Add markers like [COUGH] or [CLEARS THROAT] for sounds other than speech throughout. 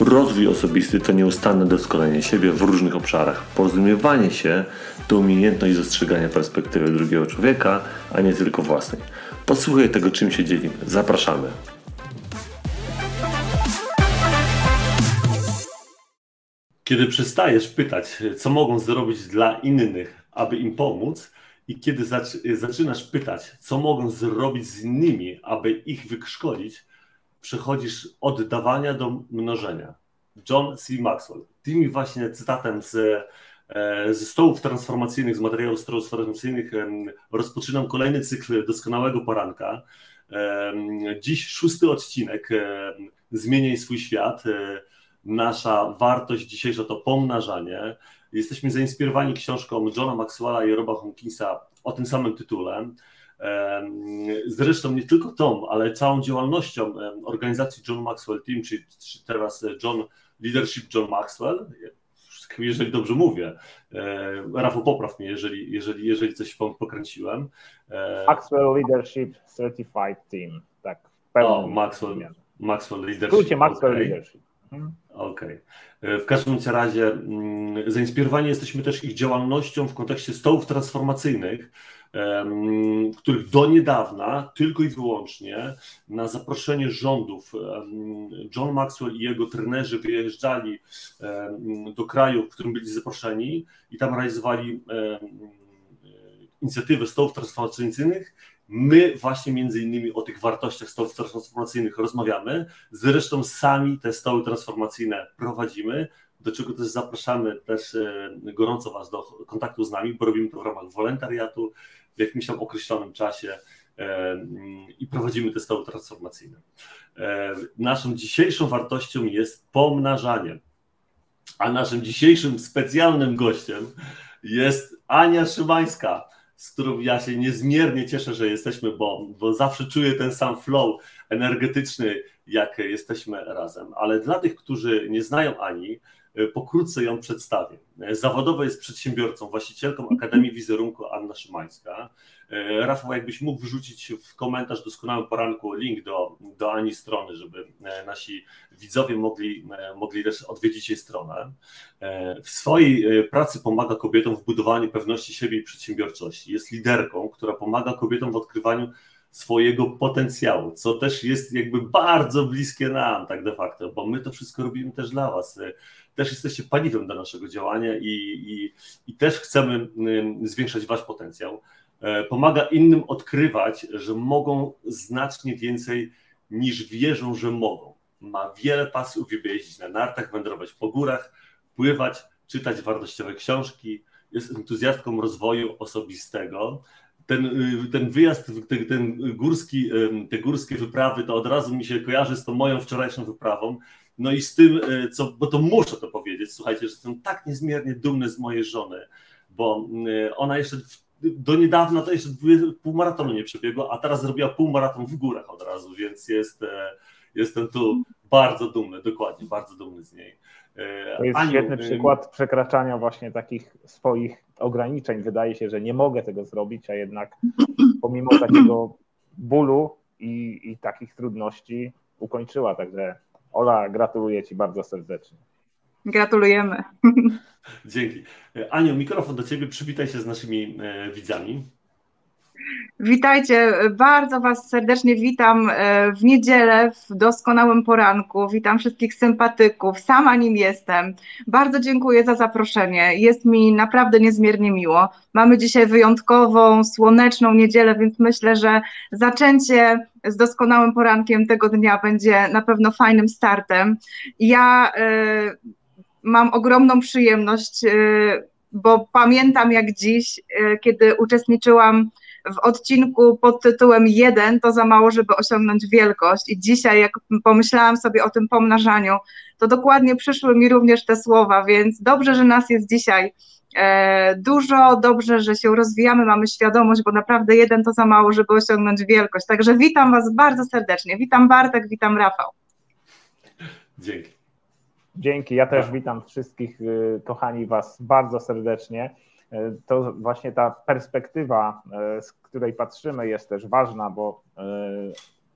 Rozwój osobisty to nieustanne doskonalenie siebie w różnych obszarach. Porozumiewanie się to umiejętność dostrzegania perspektywy drugiego człowieka, a nie tylko własnej. Posłuchaj tego, czym się dzielimy. Zapraszamy. Kiedy przestajesz pytać, co mogą zrobić dla innych, aby im pomóc, i kiedy zaczynasz pytać, co mogą zrobić z innymi, aby ich wykszkolić, przechodzisz od dawania do mnożenia. John C. Maxwell. Tym właśnie cytatem z, e, ze stołów transformacyjnych, z materiałów stołów transformacyjnych rozpoczynam kolejny cykl doskonałego poranka. Dziś szósty odcinek Zmieniaj swój świat. E, nasza wartość dzisiejsza to pomnażanie. Jesteśmy zainspirowani książką Johna Maxwella i Roba Hawkinsa o tym samym tytule. Zresztą nie tylko tą, ale całą działalnością organizacji John Maxwell Team, czy teraz John Leadership John Maxwell, jeżeli dobrze mówię. E, Rafał, popraw mnie, jeżeli, jeżeli, jeżeli coś pokręciłem. E, Maxwell Leadership Certified Team, tak. O, Maxwell, Maxwell Leadership. Skrócie Maxwell okay. Leadership. Mhm. Okej. Okay. E, w każdym razie mm, zainspirowani jesteśmy też ich działalnością w kontekście stołów transformacyjnych, których do niedawna tylko i wyłącznie na zaproszenie rządów John Maxwell i jego trenerzy wyjeżdżali do kraju, w którym byli zaproszeni i tam realizowali inicjatywę stołów transformacyjnych. My właśnie między innymi o tych wartościach stołów transformacyjnych rozmawiamy. Zresztą sami te stoły transformacyjne prowadzimy, do czego też zapraszamy też e, gorąco Was do kontaktu z nami, bo robimy to w ramach wolontariatu, w jakimś tam określonym czasie e, i prowadzimy te stoły transformacyjne. E, naszą dzisiejszą wartością jest pomnażanie, a naszym dzisiejszym specjalnym gościem jest Ania Szymańska, z którą ja się niezmiernie cieszę, że jesteśmy, bo, bo zawsze czuję ten sam flow energetyczny, jak jesteśmy razem. Ale dla tych, którzy nie znają Ani, pokrótce ją przedstawię. E, zawodowo jest przedsiębiorcą, właścicielką Akademii Wizerunku Anna Szymańska. E, Rafał, jakbyś mógł wrzucić w komentarz doskonałym poranku link do, do Ani strony, żeby nasi widzowie mogli, mogli też odwiedzić jej stronę. W swojej pracy pomaga kobietom w budowaniu pewności siebie i przedsiębiorczości. Jest liderką, która pomaga kobietom w odkrywaniu swojego potencjału, co też jest jakby bardzo bliskie nam tak de facto, bo my to wszystko robimy też dla Was też jesteście paliwem dla naszego działania i, i, i też chcemy zwiększać wasz potencjał. E, pomaga innym odkrywać, że mogą znacznie więcej niż wierzą, że mogą. Ma wiele pasji, uwielbia jeździć na nartach, wędrować po górach, pływać, czytać wartościowe książki, jest entuzjastką rozwoju osobistego. Ten, y, ten wyjazd, ten, ten górski, te górskie wyprawy, to od razu mi się kojarzy z tą moją wczorajszą wyprawą, no i z tym, e, co, bo to muszę to powiedzieć, słuchajcie, że jestem tak niezmiernie dumny z mojej żony, bo e, ona jeszcze do niedawna to jeszcze pół maratonu nie przebiegła, a teraz zrobiła pół maraton w górach od razu, więc jest, e, jestem tu bardzo dumny, dokładnie, bardzo dumny z niej. To jest Aniu, świetny przykład przekraczania właśnie takich swoich ograniczeń. Wydaje się, że nie mogę tego zrobić, a jednak pomimo takiego bólu i, i takich trudności ukończyła. Także Ola, gratuluję Ci bardzo serdecznie. Gratulujemy. [LAUGHS] Dzięki. Aniu, mikrofon do Ciebie. Przywitaj się z naszymi e, widzami. Witajcie, bardzo Was serdecznie witam e, w niedzielę w doskonałym poranku. Witam wszystkich sympatyków, sama nim jestem. Bardzo dziękuję za zaproszenie. Jest mi naprawdę niezmiernie miło. Mamy dzisiaj wyjątkową, słoneczną niedzielę, więc myślę, że zaczęcie z doskonałym porankiem tego dnia będzie na pewno fajnym startem. Ja y, mam ogromną przyjemność, y, bo pamiętam jak dziś, kiedy uczestniczyłam w odcinku pod tytułem jeden to za mało, żeby osiągnąć wielkość. I dzisiaj, jak pomyślałam sobie o tym pomnażaniu, to dokładnie przyszły mi również te słowa, więc dobrze, że nas jest dzisiaj e, dużo, dobrze, że się rozwijamy, mamy świadomość, bo naprawdę jeden to za mało, żeby osiągnąć wielkość. Także witam Was bardzo serdecznie. Witam Bartek, witam Rafał. Dzięki. Dzięki. Ja też witam wszystkich, y, kochani Was bardzo serdecznie. Y, to właśnie ta perspektywa, y, z której patrzymy, jest też ważna, bo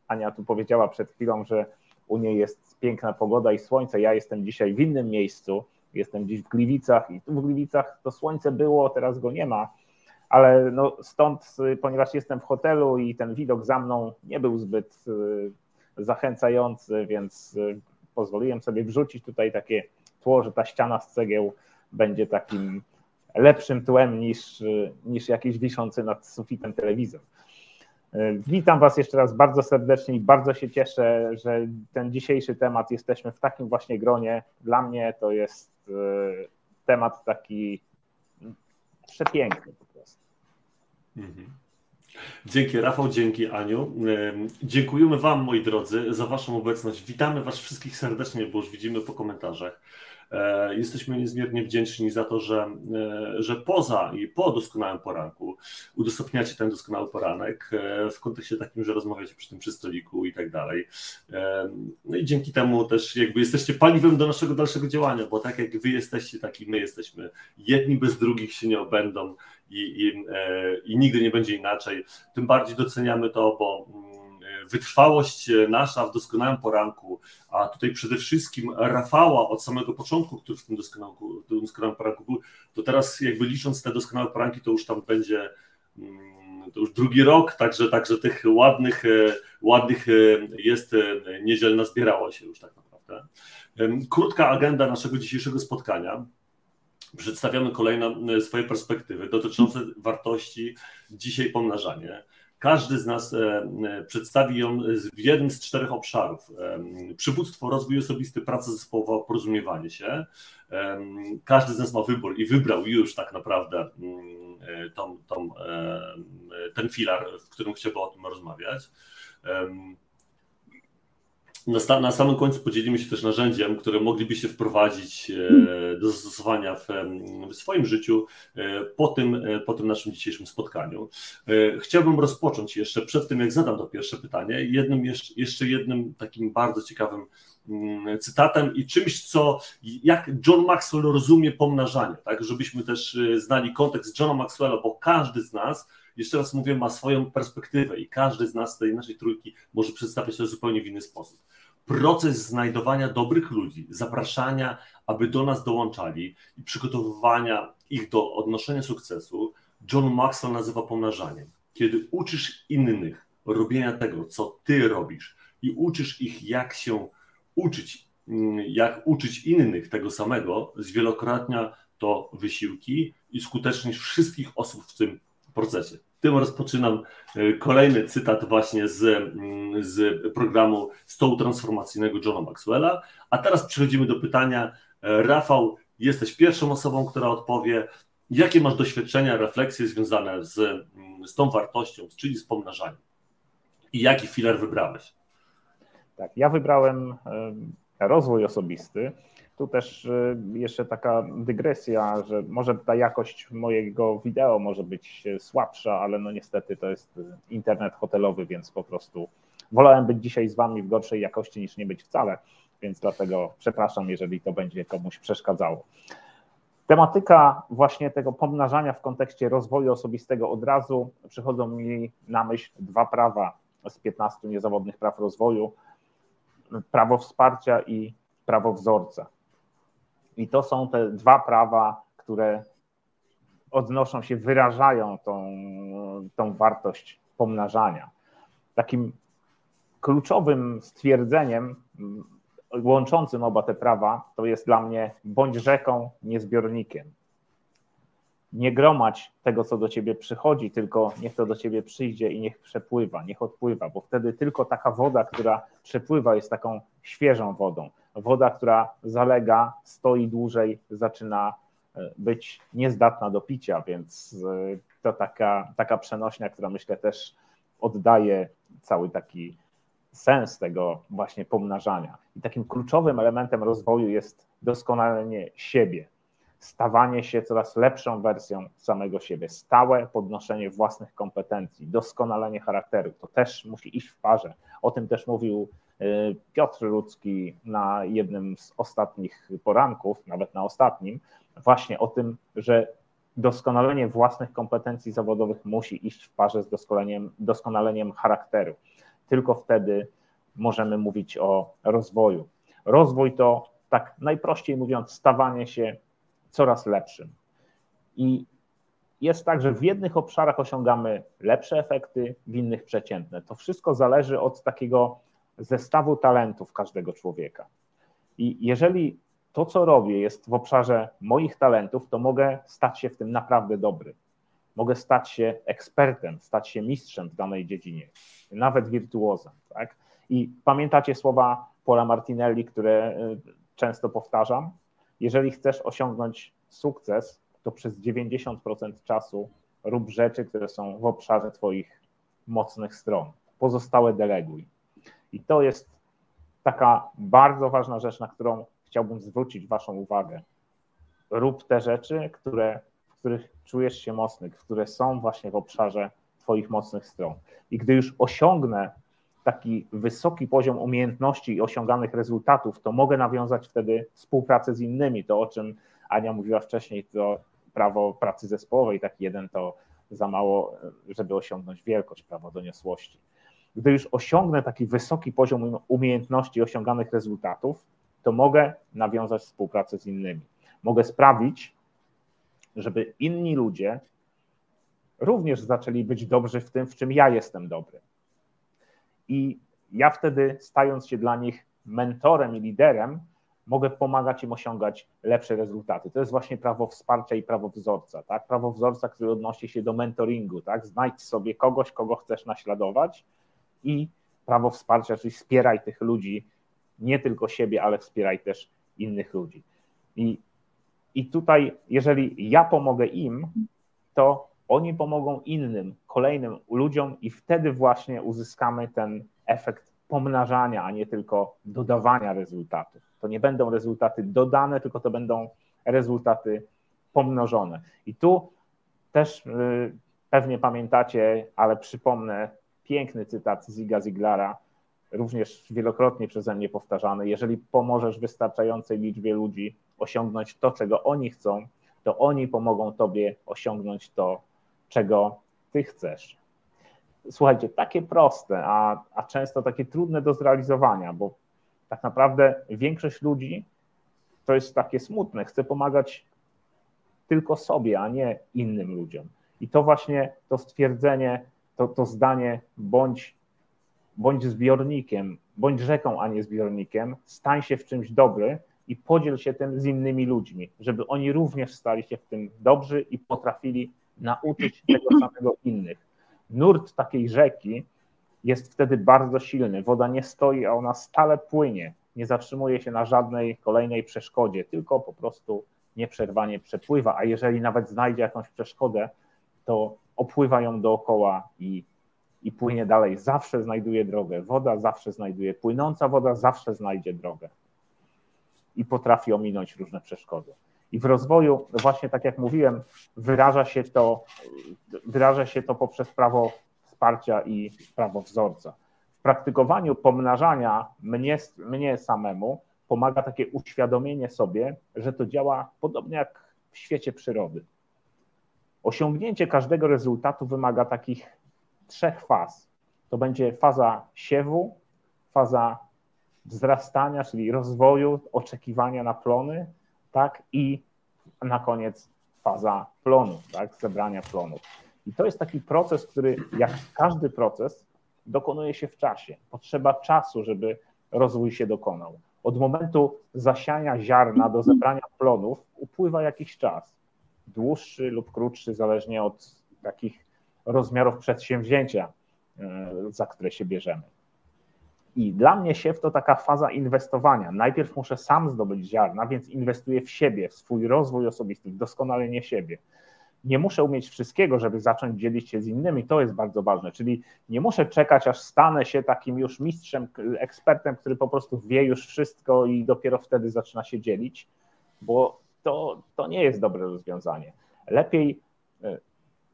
Ania tu powiedziała przed chwilą, że u niej jest piękna pogoda i słońce. Ja jestem dzisiaj w innym miejscu, jestem dziś w Gliwicach i tu w Gliwicach to słońce było, teraz go nie ma, ale no stąd, ponieważ jestem w hotelu i ten widok za mną nie był zbyt zachęcający, więc pozwoliłem sobie wrzucić tutaj takie tło, że ta ściana z cegieł będzie takim lepszym tłem niż, niż jakiś wiszący nad sufitem telewizor. Witam Was jeszcze raz bardzo serdecznie i bardzo się cieszę, że ten dzisiejszy temat jesteśmy w takim właśnie gronie. Dla mnie to jest e, temat taki przepiękny po prostu. Mhm. Dzięki Rafał, dzięki Aniu. Dziękujemy Wam, moi drodzy, za Waszą obecność. Witamy Was wszystkich serdecznie, bo już widzimy po komentarzach. E, jesteśmy niezmiernie wdzięczni za to, że, e, że poza i po doskonałym poranku udostępniacie ten doskonały poranek e, w kontekście takim, że rozmawiacie przy tym przy stoliku i tak dalej. No i dzięki temu też jakby jesteście paliwem do naszego dalszego działania, bo tak jak wy jesteście, tak i my jesteśmy. Jedni bez drugich się nie obędą i, i, i nigdy nie będzie inaczej. Tym bardziej doceniamy to, bo mm, wytrwałość nasza w doskonałym poranku, a tutaj przede wszystkim Rafała od samego początku, który w tym doskonałym, poranku był, to teraz jakby licząc te doskonałe poranki, to już tam będzie mm, to już drugi rok, także, także tych ładnych, e, ładnych e, jest e, niedzielna zbierało się już tak naprawdę. Krótka agenda naszego dzisiejszego spotkania. Przedstawiamy kolejne swoje perspektywy dotyczące wartości dzisiaj pomnażanie. Każdy z nas e, e, przedstawi ją w jednym z czterech obszarów. E, przywództwo, rozwój osobisty, praca zespołowa, porozumiewanie się. Każdy z nas ma wybór i wybrał już tak naprawdę tą, tą, ten filar, w którym chciałby o tym rozmawiać. Na, na samym końcu podzielimy się też narzędziem, które moglibyście wprowadzić e, do zastosowania w, w swoim życiu e, po tym, e, po tym naszym dzisiejszym spotkaniu. Chciałbym rozpocząć jeszcze przed tym, jak zadam to pierwsze pytanie, jednym, jeszcze jednym takim bardzo ciekawym cytatem i czymś, co jak John Maxwell rozumie pomnażanie, tak, żebyśmy też znali kontekst Johna Maxwella, bo każdy z nas jeszcze raz mówię, ma swoją perspektywę i każdy z nas tej naszej trójki może przedstawiać to zupełnie w inny sposób proces znajdowania dobrych ludzi, zapraszania, aby do nas dołączali i przygotowywania ich do odnoszenia sukcesu, John Maxwell nazywa pomnażaniem. Kiedy uczysz innych robienia tego, co ty robisz i uczysz ich, jak się uczyć, mm, jak uczyć innych tego samego, zwielokrotnia to wysiłki i skuteczność wszystkich osób w tym procesie tym rozpoczynam e, kolejny cytat właśnie z, mm, z programu Stołu Transformacyjnego Johna Maxwella. A teraz przechodzimy do pytania. E, Rafał, jesteś pierwszą osobą, która odpowie, jakie masz doświadczenia, refleksje związane z, mm, z tą wartością, czyli z pomnażaniem? I jaki filar wybrałeś? Tak, ja wybrałem rozwój osobisty. Tu też jeszcze taka dygresja, że może ta jakość mojego wideo może być słabsza, ale no niestety to jest internet hotelowy, więc po prostu wolałem być dzisiaj z Wami w gorszej jakości niż nie być wcale, więc dlatego przepraszam, jeżeli to będzie komuś przeszkadzało. Tematyka właśnie tego pomnażania w kontekście rozwoju osobistego od razu. Przychodzą mi na myśl dwa prawa z 15 niezawodnych praw rozwoju: prawo wsparcia i prawo wzorca. I to są te dwa prawa, które odnoszą się, wyrażają tą, tą wartość pomnażania. Takim kluczowym stwierdzeniem łączącym oba te prawa to jest dla mnie bądź rzeką, nie zbiornikiem. Nie gromadź tego, co do ciebie przychodzi, tylko niech to do ciebie przyjdzie i niech przepływa, niech odpływa, bo wtedy tylko taka woda, która przepływa, jest taką świeżą wodą woda, która zalega, stoi dłużej, zaczyna być niezdatna do picia, więc to taka, taka przenośnia, która myślę też oddaje cały taki sens tego właśnie pomnażania. I takim kluczowym elementem rozwoju jest doskonalenie siebie, stawanie się coraz lepszą wersją samego siebie, stałe podnoszenie własnych kompetencji, doskonalenie charakteru. To też musi iść w parze. O tym też mówił y, Piotr Ludzki na jednym z ostatnich poranków, nawet na ostatnim, właśnie o tym, że doskonalenie własnych kompetencji zawodowych musi iść w parze z doskonaleniem, doskonaleniem charakteru. Tylko wtedy możemy mówić o rozwoju. Rozwój to, tak najprościej mówiąc, stawanie się coraz lepszym. I jest tak, że w jednych obszarach osiągamy lepsze efekty, w innych przeciętne. To wszystko zależy od takiego zestawu talentów każdego człowieka. I jeżeli to, co robię, jest w obszarze moich talentów, to mogę stać się w tym naprawdę dobry. Mogę stać się ekspertem, stać się mistrzem w danej dziedzinie, nawet wirtuozem. Tak? I pamiętacie słowa Paula Martinelli, które y, często powtarzam? Jeżeli chcesz osiągnąć sukces, to przez 90% czasu rób rzeczy, które są w obszarze Twoich mocnych stron. Pozostałe deleguj. I to jest taka bardzo ważna rzecz, na którą chciałbym zwrócić Waszą uwagę. Rób te rzeczy, które, w których czujesz się mocny, które są właśnie w obszarze Twoich mocnych stron. I gdy już osiągnę taki wysoki poziom umiejętności i osiąganych rezultatów, to mogę nawiązać wtedy współpracę z innymi. To, o czym Ania mówiła wcześniej, to prawo pracy zespołowej, taki jeden to za mało, żeby osiągnąć wielkość, prawo doniosłości. Gdy już osiągnę taki wysoki poziom umiejętności i osiąganych rezultatów, to mogę nawiązać współpracę z innymi. Mogę sprawić, żeby inni ludzie również zaczęli być dobrzy w tym, w czym ja jestem dobry. I ja wtedy, stając się dla nich mentorem i liderem, mogę pomagać im osiągać lepsze rezultaty. To jest właśnie prawo wsparcia i prawo wzorca. Tak? Prawo wzorca, które odnosi się do mentoringu. Tak? Znajdź sobie kogoś, kogo chcesz naśladować i prawo wsparcia, czyli wspieraj tych ludzi nie tylko siebie, ale wspieraj też innych ludzi. I, i tutaj, jeżeli ja pomogę im, to oni pomogą innym, kolejnym ludziom, i wtedy właśnie uzyskamy ten efekt pomnażania, a nie tylko dodawania rezultatów. To nie będą rezultaty dodane, tylko to będą rezultaty pomnożone. I tu też y, pewnie pamiętacie, ale przypomnę piękny cytat Ziga Ziglara, również wielokrotnie przeze mnie powtarzany, jeżeli pomożesz wystarczającej liczbie ludzi osiągnąć to, czego oni chcą, to oni pomogą tobie osiągnąć to, czego ty chcesz. Słuchajcie, takie proste, a, a często takie trudne do zrealizowania, bo tak naprawdę większość ludzi to jest takie smutne, chce pomagać tylko sobie, a nie innym ludziom. I to właśnie to stwierdzenie, to, to zdanie, bądź bądź zbiornikiem, bądź rzeką, a nie zbiornikiem, stań się w czymś dobry i podziel się tym z innymi ludźmi, żeby oni również stali się w tym dobrzy i potrafili nauczyć tego samego innych. Nurt takiej rzeki jest wtedy bardzo silny. Woda nie stoi, a ona stale płynie. Nie zatrzymuje się na żadnej kolejnej przeszkodzie, tylko po prostu nieprzerwanie przepływa. A jeżeli nawet znajdzie jakąś przeszkodę, to opływa ją dookoła i i płynie dalej, zawsze znajduje drogę. Woda zawsze znajduje, płynąca woda zawsze znajdzie drogę i potrafi ominąć różne przeszkody. I w rozwoju, właśnie tak jak mówiłem, wyraża się to, wyraża się to poprzez prawo wsparcia i prawo wzorca. W praktykowaniu pomnażania mnie, mnie samemu pomaga takie uświadomienie sobie, że to działa podobnie jak w świecie przyrody. Osiągnięcie każdego rezultatu wymaga takich trzech faz. To będzie faza siewu, faza wzrastania, czyli rozwoju, oczekiwania na plony, tak, i na koniec faza plonów, tak, zebrania plonów. I to jest taki proces, który jak każdy proces dokonuje się w czasie. Potrzeba czasu, żeby rozwój się dokonał. Od momentu zasiania ziarna do zebrania plonów upływa jakiś czas. Dłuższy lub krótszy, zależnie od takich rozmiarów przedsięwzięcia, e, za które się bierzemy. I dla mnie siew to taka faza inwestowania. Najpierw muszę sam zdobyć ziarna, więc inwestuję w siebie, w swój rozwój osobisty, w doskonalenie siebie. Nie muszę umieć wszystkiego, żeby zacząć dzielić się z innymi, to jest bardzo ważne. Czyli nie muszę czekać, aż stanę się takim już mistrzem, ekspertem, który po prostu wie już wszystko i dopiero wtedy zaczyna się dzielić, bo to, to nie jest dobre rozwiązanie. Lepiej e,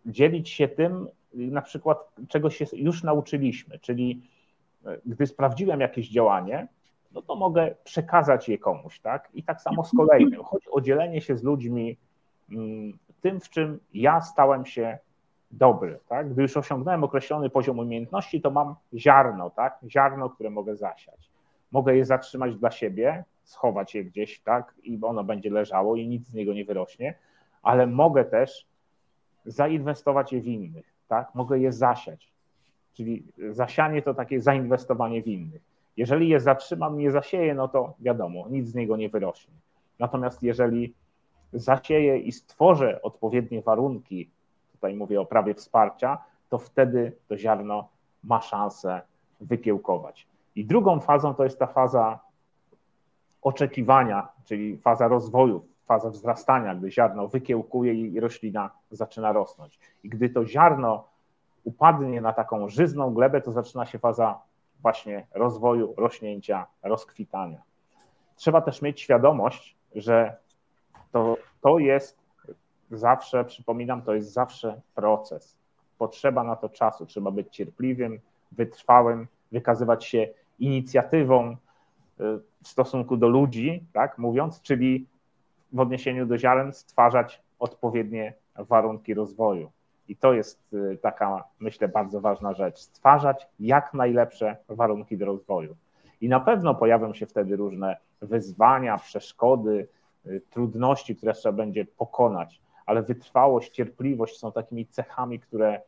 dzielić się tym, na przykład, czego się już nauczyliśmy, czyli gdy sprawdziłem jakieś działanie, no to mogę przekazać je komuś, tak? I tak samo z kolejnym. Chodzi o dzielenie się z ludźmi mm, tym, w czym ja stałem się dobry, tak? Gdy już osiągnąłem określony poziom umiejętności, to mam ziarno, tak? Ziarno, które mogę zasiać. Mogę je zatrzymać dla siebie, schować je gdzieś, tak? I ono będzie leżało i nic z niego nie wyrośnie, ale mogę też zainwestować je w innych, tak? Mogę je zasiać. Czyli zasianie to takie zainwestowanie w innych. Jeżeli je zatrzymam, nie zasieję, no to wiadomo, nic z niego nie wyrośnie. Natomiast jeżeli zasieję i stworzę odpowiednie warunki, tutaj mówię o prawie wsparcia, to wtedy to ziarno ma szansę wykiełkować. I drugą fazą to jest ta faza oczekiwania, czyli faza rozwoju, faza wzrastania, gdy ziarno wykiełkuje i roślina zaczyna rosnąć. I gdy to ziarno upadnie na taką żyzną glebę, to zaczyna się faza właśnie rozwoju, rośnięcia, rozkwitania. Trzeba też mieć świadomość, że to, to jest zawsze, przypominam, to jest zawsze proces. Potrzeba na to czasu, trzeba być cierpliwym, wytrwałym, wykazywać się inicjatywą y, w stosunku do ludzi, tak mówiąc, czyli w odniesieniu do ziaren stwarzać odpowiednie warunki rozwoju. I to jest y, taka, myślę, bardzo ważna rzecz. Stwarzać jak najlepsze warunki do rozwoju. I na pewno pojawią się wtedy różne wyzwania, przeszkody, y, trudności, które trzeba będzie pokonać, ale wytrwałość, cierpliwość są takimi cechami, które y,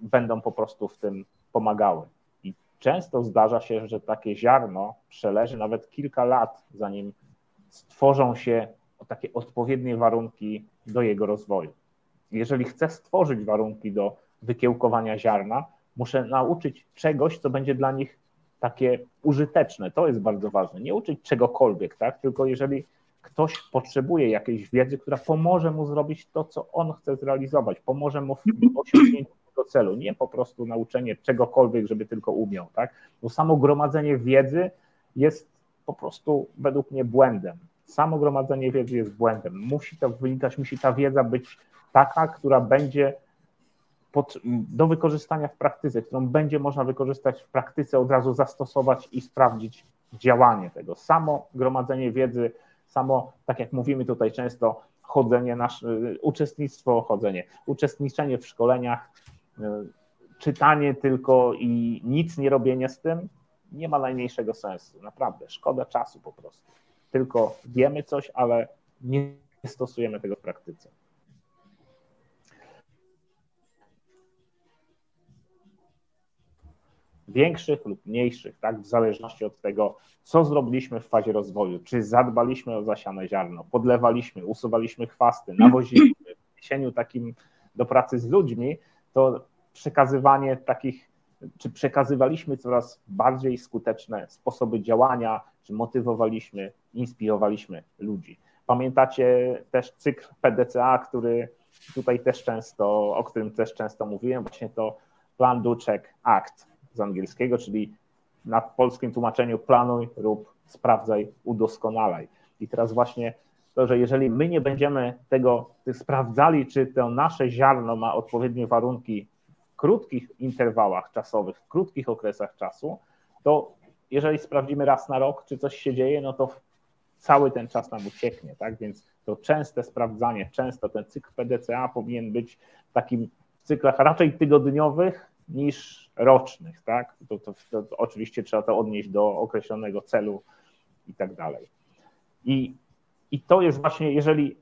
będą po prostu w tym pomagały. I często zdarza się, że takie ziarno przeleży nawet kilka lat, zanim stworzą się takie odpowiednie warunki do jego rozwoju. Jeżeli chcę stworzyć warunki do wykiełkowania ziarna, muszę nauczyć czegoś, co będzie dla nich takie użyteczne. To jest bardzo ważne. Nie uczyć czegokolwiek, tak? Tylko jeżeli ktoś potrzebuje jakiejś wiedzy, która pomoże mu zrobić to, co on chce zrealizować, pomoże mu w [CLEARS THROAT] osiągnięciu tego celu, nie po prostu nauczenie czegokolwiek, żeby tylko umiał, tak? Bo samo gromadzenie wiedzy jest po prostu według mnie błędem samo gromadzenie wiedzy jest błędem. Musi to wynikać, musi ta wiedza być taka, która będzie pod, do wykorzystania w praktyce, którą będzie można wykorzystać w praktyce, od razu zastosować i sprawdzić działanie tego. Samo gromadzenie wiedzy, samo, tak jak mówimy tutaj często, chodzenie, nasze, uczestnictwo, chodzenie, uczestniczenie w szkoleniach, y, czytanie tylko i nic nie robienie z tym, nie ma najmniejszego sensu. Naprawdę, szkoda czasu po prostu tylko wiemy coś, ale nie stosujemy tego w praktyce. Większych lub mniejszych, tak, w zależności od tego, co zrobiliśmy w fazie rozwoju. Czy zadbaliśmy o zasiane ziarno, podlewaliśmy, usuwaliśmy chwasty, nawoziliśmy, w jesieniu takim do pracy z ludźmi, to przekazywanie takich czy przekazywaliśmy coraz bardziej skuteczne sposoby działania, czy motywowaliśmy, inspirowaliśmy ludzi. Pamiętacie też cykl PDCA, który tutaj też często, o którym też często mówiłem, właśnie to Plan, Do, Check, Act z angielskiego, czyli na polskim tłumaczeniu planuj, rób, sprawdzaj, udoskonalaj. I teraz właśnie to, że jeżeli my nie będziemy tego sprawdzali, czy to nasze ziarno ma odpowiednie warunki krótkich interwałach czasowych, w krótkich okresach czasu, to jeżeli sprawdzimy raz na rok, czy coś się dzieje, no to cały ten czas nam ucieknie, tak? Więc to częste sprawdzanie, często ten cykl PDCA powinien być w takim cyklach raczej tygodniowych niż rocznych, tak? To, to, to, to oczywiście trzeba to odnieść do określonego celu i tak dalej. I, I to jest właśnie, jeżeli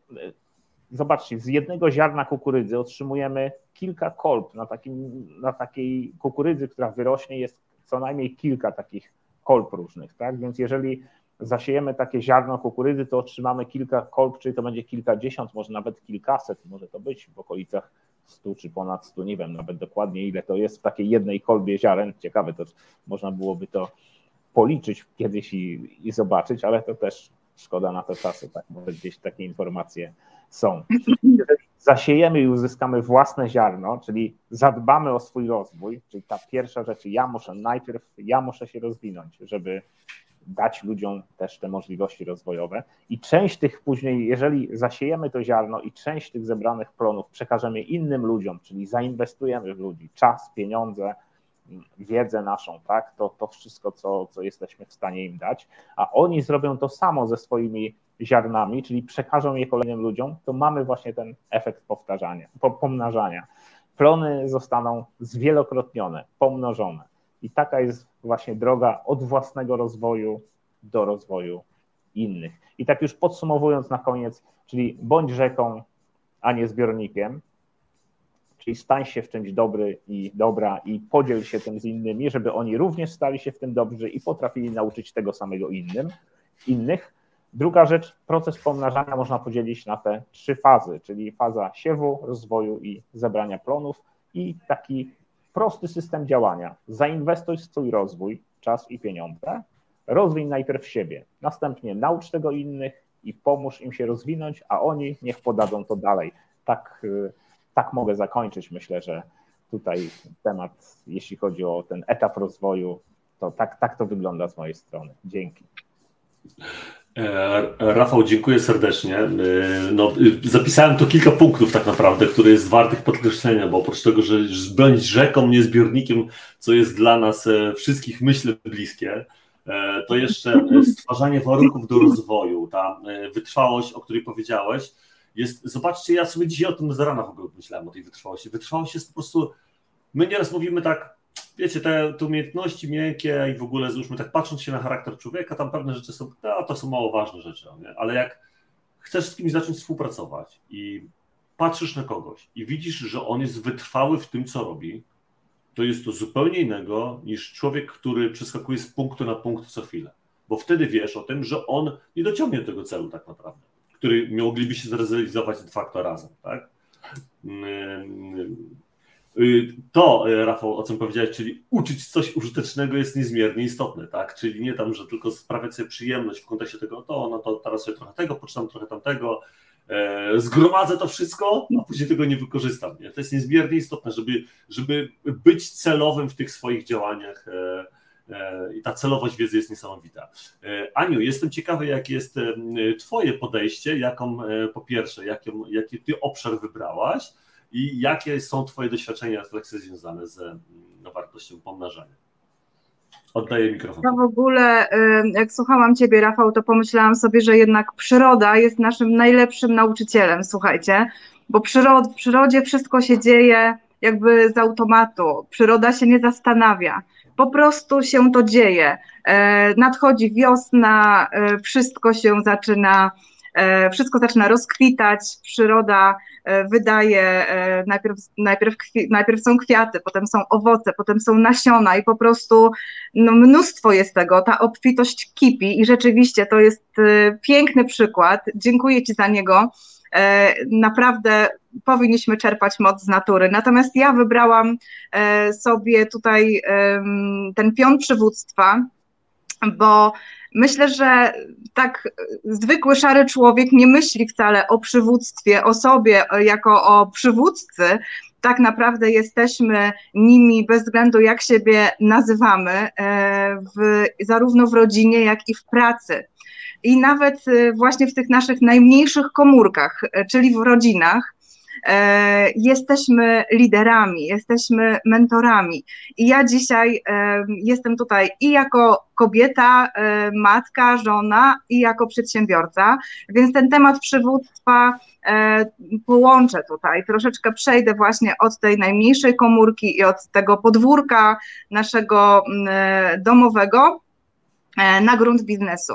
zobaczcie, z jednego ziarna kukurydzy otrzymujemy kilka kolb. Na, takim, na takiej kukurydzy, która wyrośnie, jest co najmniej kilka takich kolb różnych. Tak? Więc jeżeli zasiejemy takie ziarno kukurydzy, to otrzymamy kilka kolb, czyli to będzie kilkadziesiąt, może nawet kilkaset, może to być w okolicach 100 czy ponad 100, nie wiem nawet dokładnie ile to jest w takiej jednej kolbie ziaren. Ciekawe, to można byłoby to policzyć kiedyś i, i zobaczyć, ale to też szkoda na te czasy, tak, bo gdzieś takie informacje są. Zasiejemy i uzyskamy własne ziarno, czyli zadbamy o swój rozwój, czyli ta pierwsza rzecz, ja muszę najpierw, ja muszę się rozwinąć, żeby dać ludziom też te możliwości rozwojowe i część tych później, jeżeli zasiejemy to ziarno i część tych zebranych plonów przekażemy innym ludziom, czyli zainwestujemy w ludzi czas, pieniądze, wiedzę naszą, tak, to, to wszystko, co, co jesteśmy w stanie im dać, a oni zrobią to samo ze swoimi ziarnami, czyli przekażą je kolejnym ludziom, to mamy właśnie ten efekt powtarzania, pomnażania. Plony zostaną zwielokrotnione, pomnożone. I taka jest właśnie droga od własnego rozwoju do rozwoju innych. I tak już podsumowując na koniec, czyli bądź rzeką, a nie zbiornikiem, czyli stań się w czymś dobry i dobra i podziel się tym z innymi, żeby oni również stali się w tym dobrzy i potrafili nauczyć tego samego innym, innych. Druga rzecz, proces pomnażania można podzielić na te trzy fazy, czyli faza siewu, rozwoju i zebrania plonów i taki prosty system działania. Zainwestuj w swój rozwój, czas i pieniądze, rozwij najpierw siebie, następnie naucz tego innych i pomóż im się rozwinąć, a oni niech podadzą to dalej. Tak, y, tak mogę zakończyć. Myślę, że tutaj temat, jeśli chodzi o ten etap rozwoju, to tak, tak to wygląda z mojej strony. Dzięki. E, Rafał, dziękuję serdecznie. E, no, zapisałem tu kilka punktów tak naprawdę, które jest wartych podkreślenia, bo oprócz tego, że bądź rzeką, nie zbiornikiem, co jest dla nas e, wszystkich myślę bliskie, to jeszcze stwarzanie warunków do rozwoju, ta wytrwałość, o której powiedziałeś, jest, zobaczcie, ja sobie dzisiaj o tym z rana w ogóle myślałem, o tej wytrwałości. Wytrwałość jest po prostu, my nieraz mówimy tak, wiecie, te, te umiejętności miękkie i w ogóle złóżmy tak, patrząc się na charakter człowieka, tam pewne rzeczy są, no, to są mało ważne rzeczy, nie? ale jak chcesz z kimś zacząć współpracować i patrzysz na kogoś i widzisz, że on jest wytrwały w tym, co robi, to jest to zupełnie innego niż człowiek, który przeskakuje z punktu na punkt co chwilę. Bo wtedy wiesz o tym, że on nie dociągnie do tego celu tak naprawdę, który moglibyście zrealizować de facto razem. Tak? Y, to, y, Rafał, o czym powiedziałeś, czyli uczyć coś użytecznego jest niezmiernie istotne, tak? Czyli nie tam, że tylko sprawiać sobie przyjemność w kontekście tego, to, no to teraz sobie trochę tego, poczytam trochę tamtego, e, zgromadzę to wszystko, a później tego nie wykorzystam. Nie? To jest niezmiernie istotne, żeby, żeby być celowym w tych swoich działaniach. E, e, I ta celowość wiedzy jest niesamowita. E, Aniu, jestem ciekawy, jakie jest e, Twoje podejście, jaką e, po pierwsze, jaki Ty obszar wybrałaś, i jakie są Twoje doświadczenia, refleksje związane z no, wartością pomnażania? Oddaję mikrofon. Ja w ogóle, jak słuchałam Ciebie, Rafał, to pomyślałam sobie, że jednak przyroda jest naszym najlepszym nauczycielem, słuchajcie, bo w przyrodzie wszystko się dzieje jakby z automatu. Przyroda się nie zastanawia. Po prostu się to dzieje. E, nadchodzi wiosna, e, wszystko się zaczyna, wszystko zaczyna rozkwitać, przyroda E, wydaje, e, najpierw, najpierw, najpierw są kwiaty, potem są owoce, potem są nasiona i po prostu no, mnóstwo jest tego, ta obfitość kipi i rzeczywiście to jest e, piękny przykład, dziękuję Ci za niego, naprawdę powinniśmy czerpać moc z natury. Natomiast ja wybrałam sobie tutaj ten pion przywództwa, bo myślę, że tak zwykły szary człowiek nie myśli wcale o przywództwie, o sobie jako o przywódcy. Tak naprawdę jesteśmy nimi bez względu jak siebie nazywamy, e, w, zarówno w rodzinie, jak i w pracy. I nawet e, właśnie w tych naszych najmniejszych komórkach, e, czyli w rodzinach, jesteśmy liderami, jesteśmy mentorami. I ja dzisiaj e, jestem tutaj i jako kobieta, e, matka, żona, i jako przedsiębiorca, więc ten temat przywództwa połączę tutaj. Troszeczkę przejdę właśnie od tej najmniejszej komórki i od tego podwórka naszego domowego na grunt biznesu.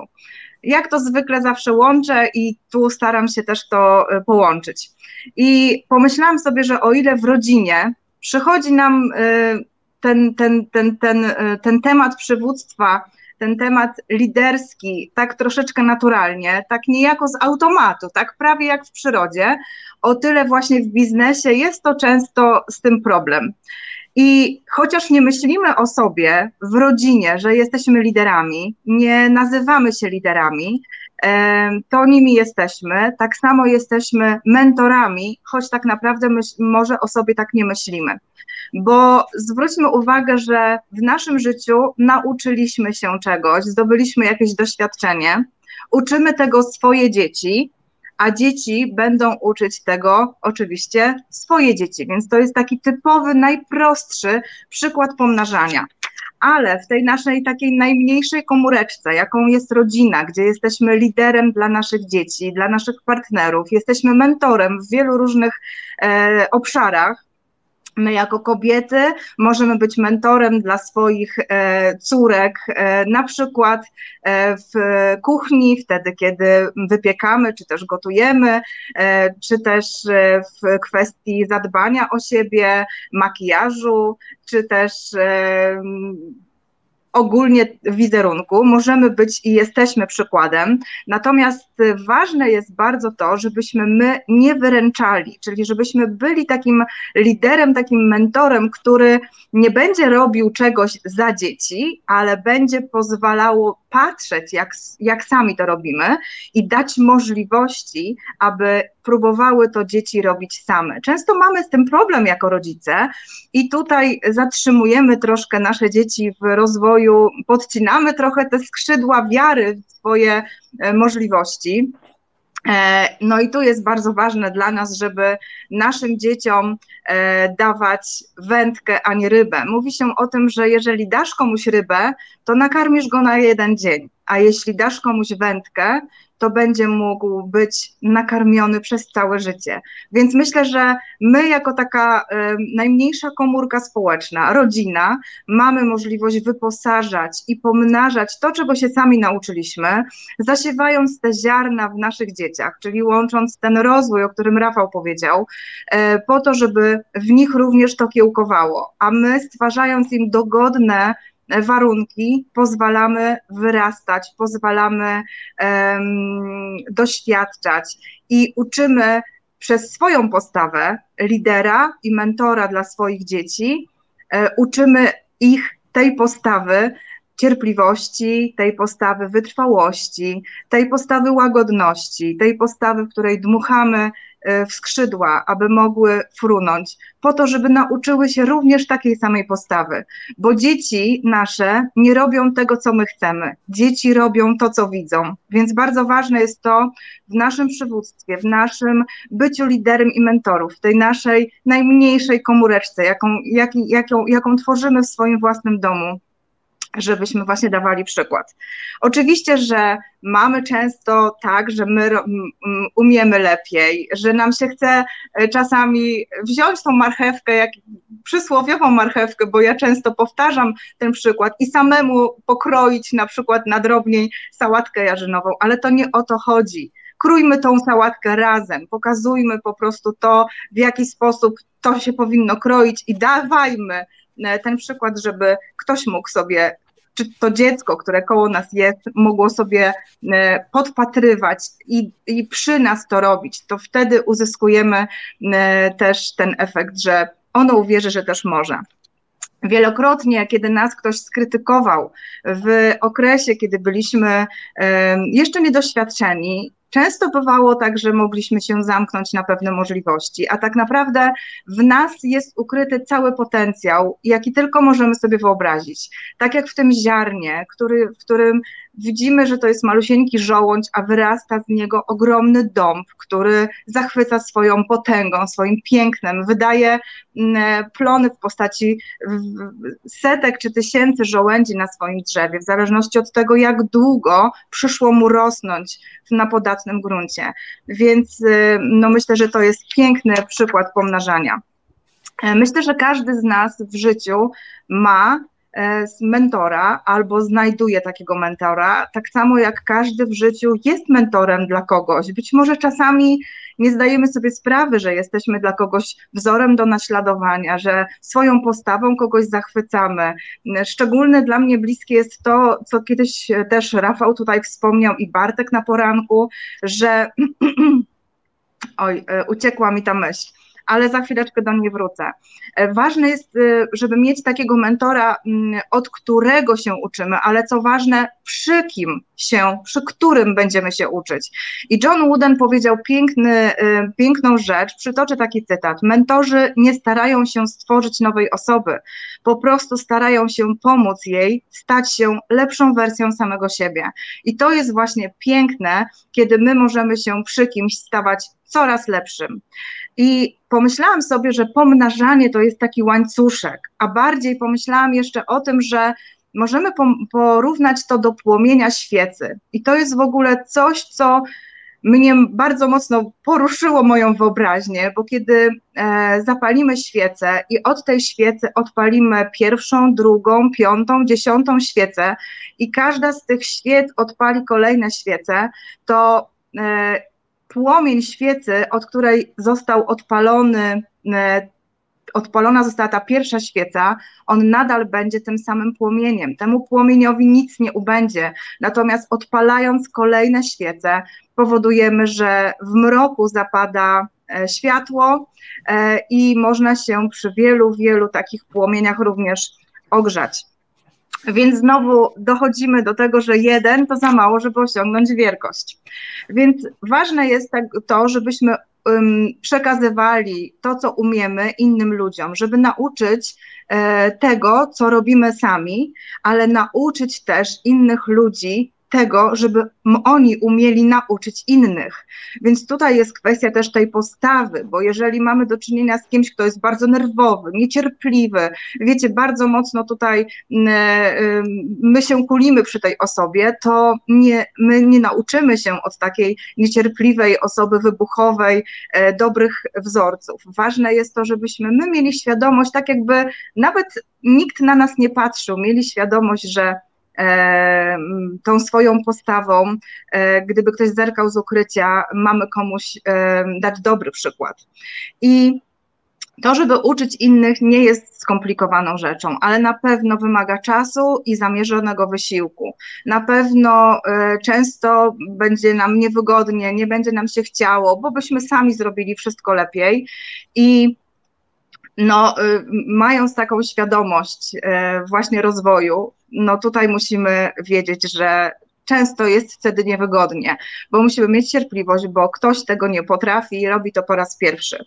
Jak to zwykle zawsze łączę i tu staram się też to połączyć. I pomyślałam sobie, że o ile w rodzinie przychodzi nam y, ten, ten, ten, ten, y, ten temat przywództwa, ten temat liderski, tak troszeczkę naturalnie, tak niejako z automatu, tak prawie jak w przyrodzie, o tyle właśnie w biznesie jest to często z tym problem. I chociaż nie myślimy o sobie w rodzinie, że jesteśmy liderami, nie nazywamy się liderami, to nimi jesteśmy. Tak samo jesteśmy mentorami, choć tak naprawdę myśl, może o sobie tak nie myślimy. Bo zwróćmy uwagę, że w naszym życiu nauczyliśmy się czegoś, zdobyliśmy jakieś doświadczenie, uczymy tego swoje dzieci, a dzieci będą uczyć tego oczywiście swoje dzieci. Więc to jest taki typowy, najprostszy przykład pomnażania. Ale w tej naszej takiej najmniejszej komóreczce, jaką jest rodzina, gdzie jesteśmy liderem dla naszych dzieci, dla naszych partnerów, jesteśmy mentorem w wielu różnych e, obszarach, My jako kobiety możemy być mentorem dla swoich e, córek, e, na przykład e, w kuchni, wtedy kiedy wypiekamy, czy też gotujemy, czy też w kwestii zadbania o siebie, makijażu, czy też ogólnie wizerunku, możemy być i jesteśmy przykładem, natomiast ważne jest bardzo to, żebyśmy my nie wyręczali, czyli żebyśmy byli takim liderem, takim mentorem, który nie będzie robił czegoś za dzieci, ale będzie pozwalało patrzeć, jak, jak sami to robimy i dać możliwości, aby próbowały to dzieci robić same. Często mamy z tym problem jako rodzice i tutaj zatrzymujemy troszkę nasze dzieci w rozwoju, podcinamy trochę te skrzydła wiary w swoje e, możliwości. E, no i tu jest bardzo ważne dla nas, żeby naszym dzieciom e, dawać wędkę, a nie rybę. Mówi się o tym, że jeżeli dasz komuś rybę, to nakarmisz go na jeden dzień, a jeśli dasz komuś wędkę, to będzie mógł być nakarmiony przez całe życie. Więc myślę, że my, jako taka y, najmniejsza komórka społeczna, rodzina, mamy możliwość wyposażać i pomnażać to, czego się sami nauczyliśmy, zasiewając te ziarna w naszych dzieciach, czyli łącząc ten rozwój, o którym Rafał powiedział, y, po to, żeby w nich również to kiełkowało, a my stwarzając im dogodne warunki pozwalamy wyrastać, pozwalamy um, doświadczać i uczymy przez swoją postawę lidera i mentora dla swoich dzieci, e, uczymy ich tej postawy cierpliwości, tej postawy wytrwałości, tej postawy łagodności, tej postawy, w której dmuchamy w skrzydła, aby mogły frunąć, po to, żeby nauczyły się również takiej samej postawy, bo dzieci nasze nie robią tego, co my chcemy. Dzieci robią to, co widzą. Więc bardzo ważne jest to w naszym przywództwie, w naszym byciu liderem i mentorów, w tej naszej najmniejszej komóreczce, jaką, jak, jaką, jaką tworzymy w swoim własnym domu żebyśmy właśnie dawali przykład. Oczywiście, że mamy często tak, że my umiemy lepiej, że nam się chce e, czasami wziąć tą marchewkę, jak przysłowiową marchewkę, bo ja często powtarzam ten przykład i samemu pokroić na przykład na drobniej sałatkę jarzynową, ale to nie o to chodzi. Krójmy tą sałatkę razem, pokazujmy po prostu to, w jaki sposób to się powinno kroić i dawajmy ten przykład, żeby ktoś mógł sobie, czy to dziecko, które koło nas jest, mogło sobie e, podpatrywać i, i przy nas to robić, to wtedy uzyskujemy e, też ten efekt, że ono uwierzy, że też może. Wielokrotnie, kiedy nas ktoś skrytykował w okresie, kiedy byliśmy jeszcze niedoświadczeni, Często bywało tak, że mogliśmy się zamknąć na pewne możliwości, a tak naprawdę w nas jest ukryty cały potencjał, jaki tylko możemy sobie wyobrazić. Tak jak w tym ziarnie, który, w którym widzimy, że to jest malusieńki żołądź, a wyrasta z niego ogromny dąb, który zachwyca swoją potęgą, swoim pięknem, wydaje mm, plony w postaci setek czy tysięcy żołędzi na swoim drzewie, w zależności od tego, jak długo przyszło mu rosnąć na podatnym gruncie. Więc y, no myślę, że to jest piękny przykład pomnażania. E, myślę, że każdy z nas w życiu ma mentora albo znajduje takiego mentora, tak samo jak każdy w życiu jest mentorem dla kogoś. Być może czasami nie zdajemy sobie sprawy, że jesteśmy dla kogoś wzorem do naśladowania, że swoją postawą kogoś zachwycamy. Szczególne dla mnie bliskie jest to, co kiedyś też Rafał tutaj wspomniał i Bartek na poranku, że [CLEARS THROAT] oj, e, uciekła mi ta myśl ale za chwileczkę do niej wrócę. E, ważne jest, y, żeby mieć takiego mentora, mm, od którego się uczymy, ale co ważne, przy kim się, przy którym będziemy się uczyć. I John Wooden powiedział piękny, y, piękną rzecz, przytoczę taki cytat. Mentorzy nie starają się stworzyć nowej osoby, po prostu starają się pomóc jej stać się lepszą wersją samego siebie. I to jest właśnie piękne, kiedy my możemy się przy kimś stawać coraz lepszym. I pomyślałam sobie, że pomnażanie to jest taki łańcuszek, a bardziej pomyślałam jeszcze o tym, że możemy porównać to do płomienia świecy. I to jest w ogóle coś, co mnie bardzo mocno poruszyło moją wyobraźnię, bo kiedy e, zapalimy świecę i od tej świecy odpalimy pierwszą, drugą, piątą, dziesiątą świecę i każda z tych świec odpali kolejne świece, to e, płomień świecy, od której został odpalony e, odpalona została ta pierwsza świeca, on nadal będzie tym samym płomieniem. Temu płomieniowi nic nie ubędzie. Natomiast odpalając kolejne świece, powodujemy, że w mroku zapada e, światło e, i można się przy wielu, wielu takich płomieniach również ogrzać. Więc znowu dochodzimy do tego, że jeden to za mało, żeby osiągnąć wielkość. Więc ważne jest tak to, żebyśmy przekazywali to, co umiemy innym ludziom, żeby nauczyć e, tego, co robimy sami, ale nauczyć też innych ludzi tego, żeby oni umieli nauczyć innych. Więc tutaj jest kwestia też tej postawy, bo jeżeli mamy do czynienia z kimś, kto jest bardzo nerwowy, niecierpliwy, wiecie, bardzo mocno tutaj my się kulimy przy tej osobie, to nie, my nie nauczymy się od takiej niecierpliwej osoby wybuchowej e, dobrych wzorców. Ważne jest to, żebyśmy my mieli świadomość, tak jakby nawet nikt na nas nie patrzył, mieli świadomość, że E, tą swoją postawą, e, gdyby ktoś zerkał z ukrycia, mamy komuś e, dać dobry przykład. I to, żeby uczyć innych, nie jest skomplikowaną rzeczą, ale na pewno wymaga czasu i zamierzonego wysiłku. Na pewno często będzie nam niewygodnie, nie będzie nam się chciało, bo byśmy sami zrobili wszystko lepiej i no, mając taką świadomość właśnie rozwoju, no tutaj musimy wiedzieć, że często jest wtedy niewygodnie, bo musimy mieć cierpliwość, bo ktoś tego nie potrafi i robi to po raz pierwszy.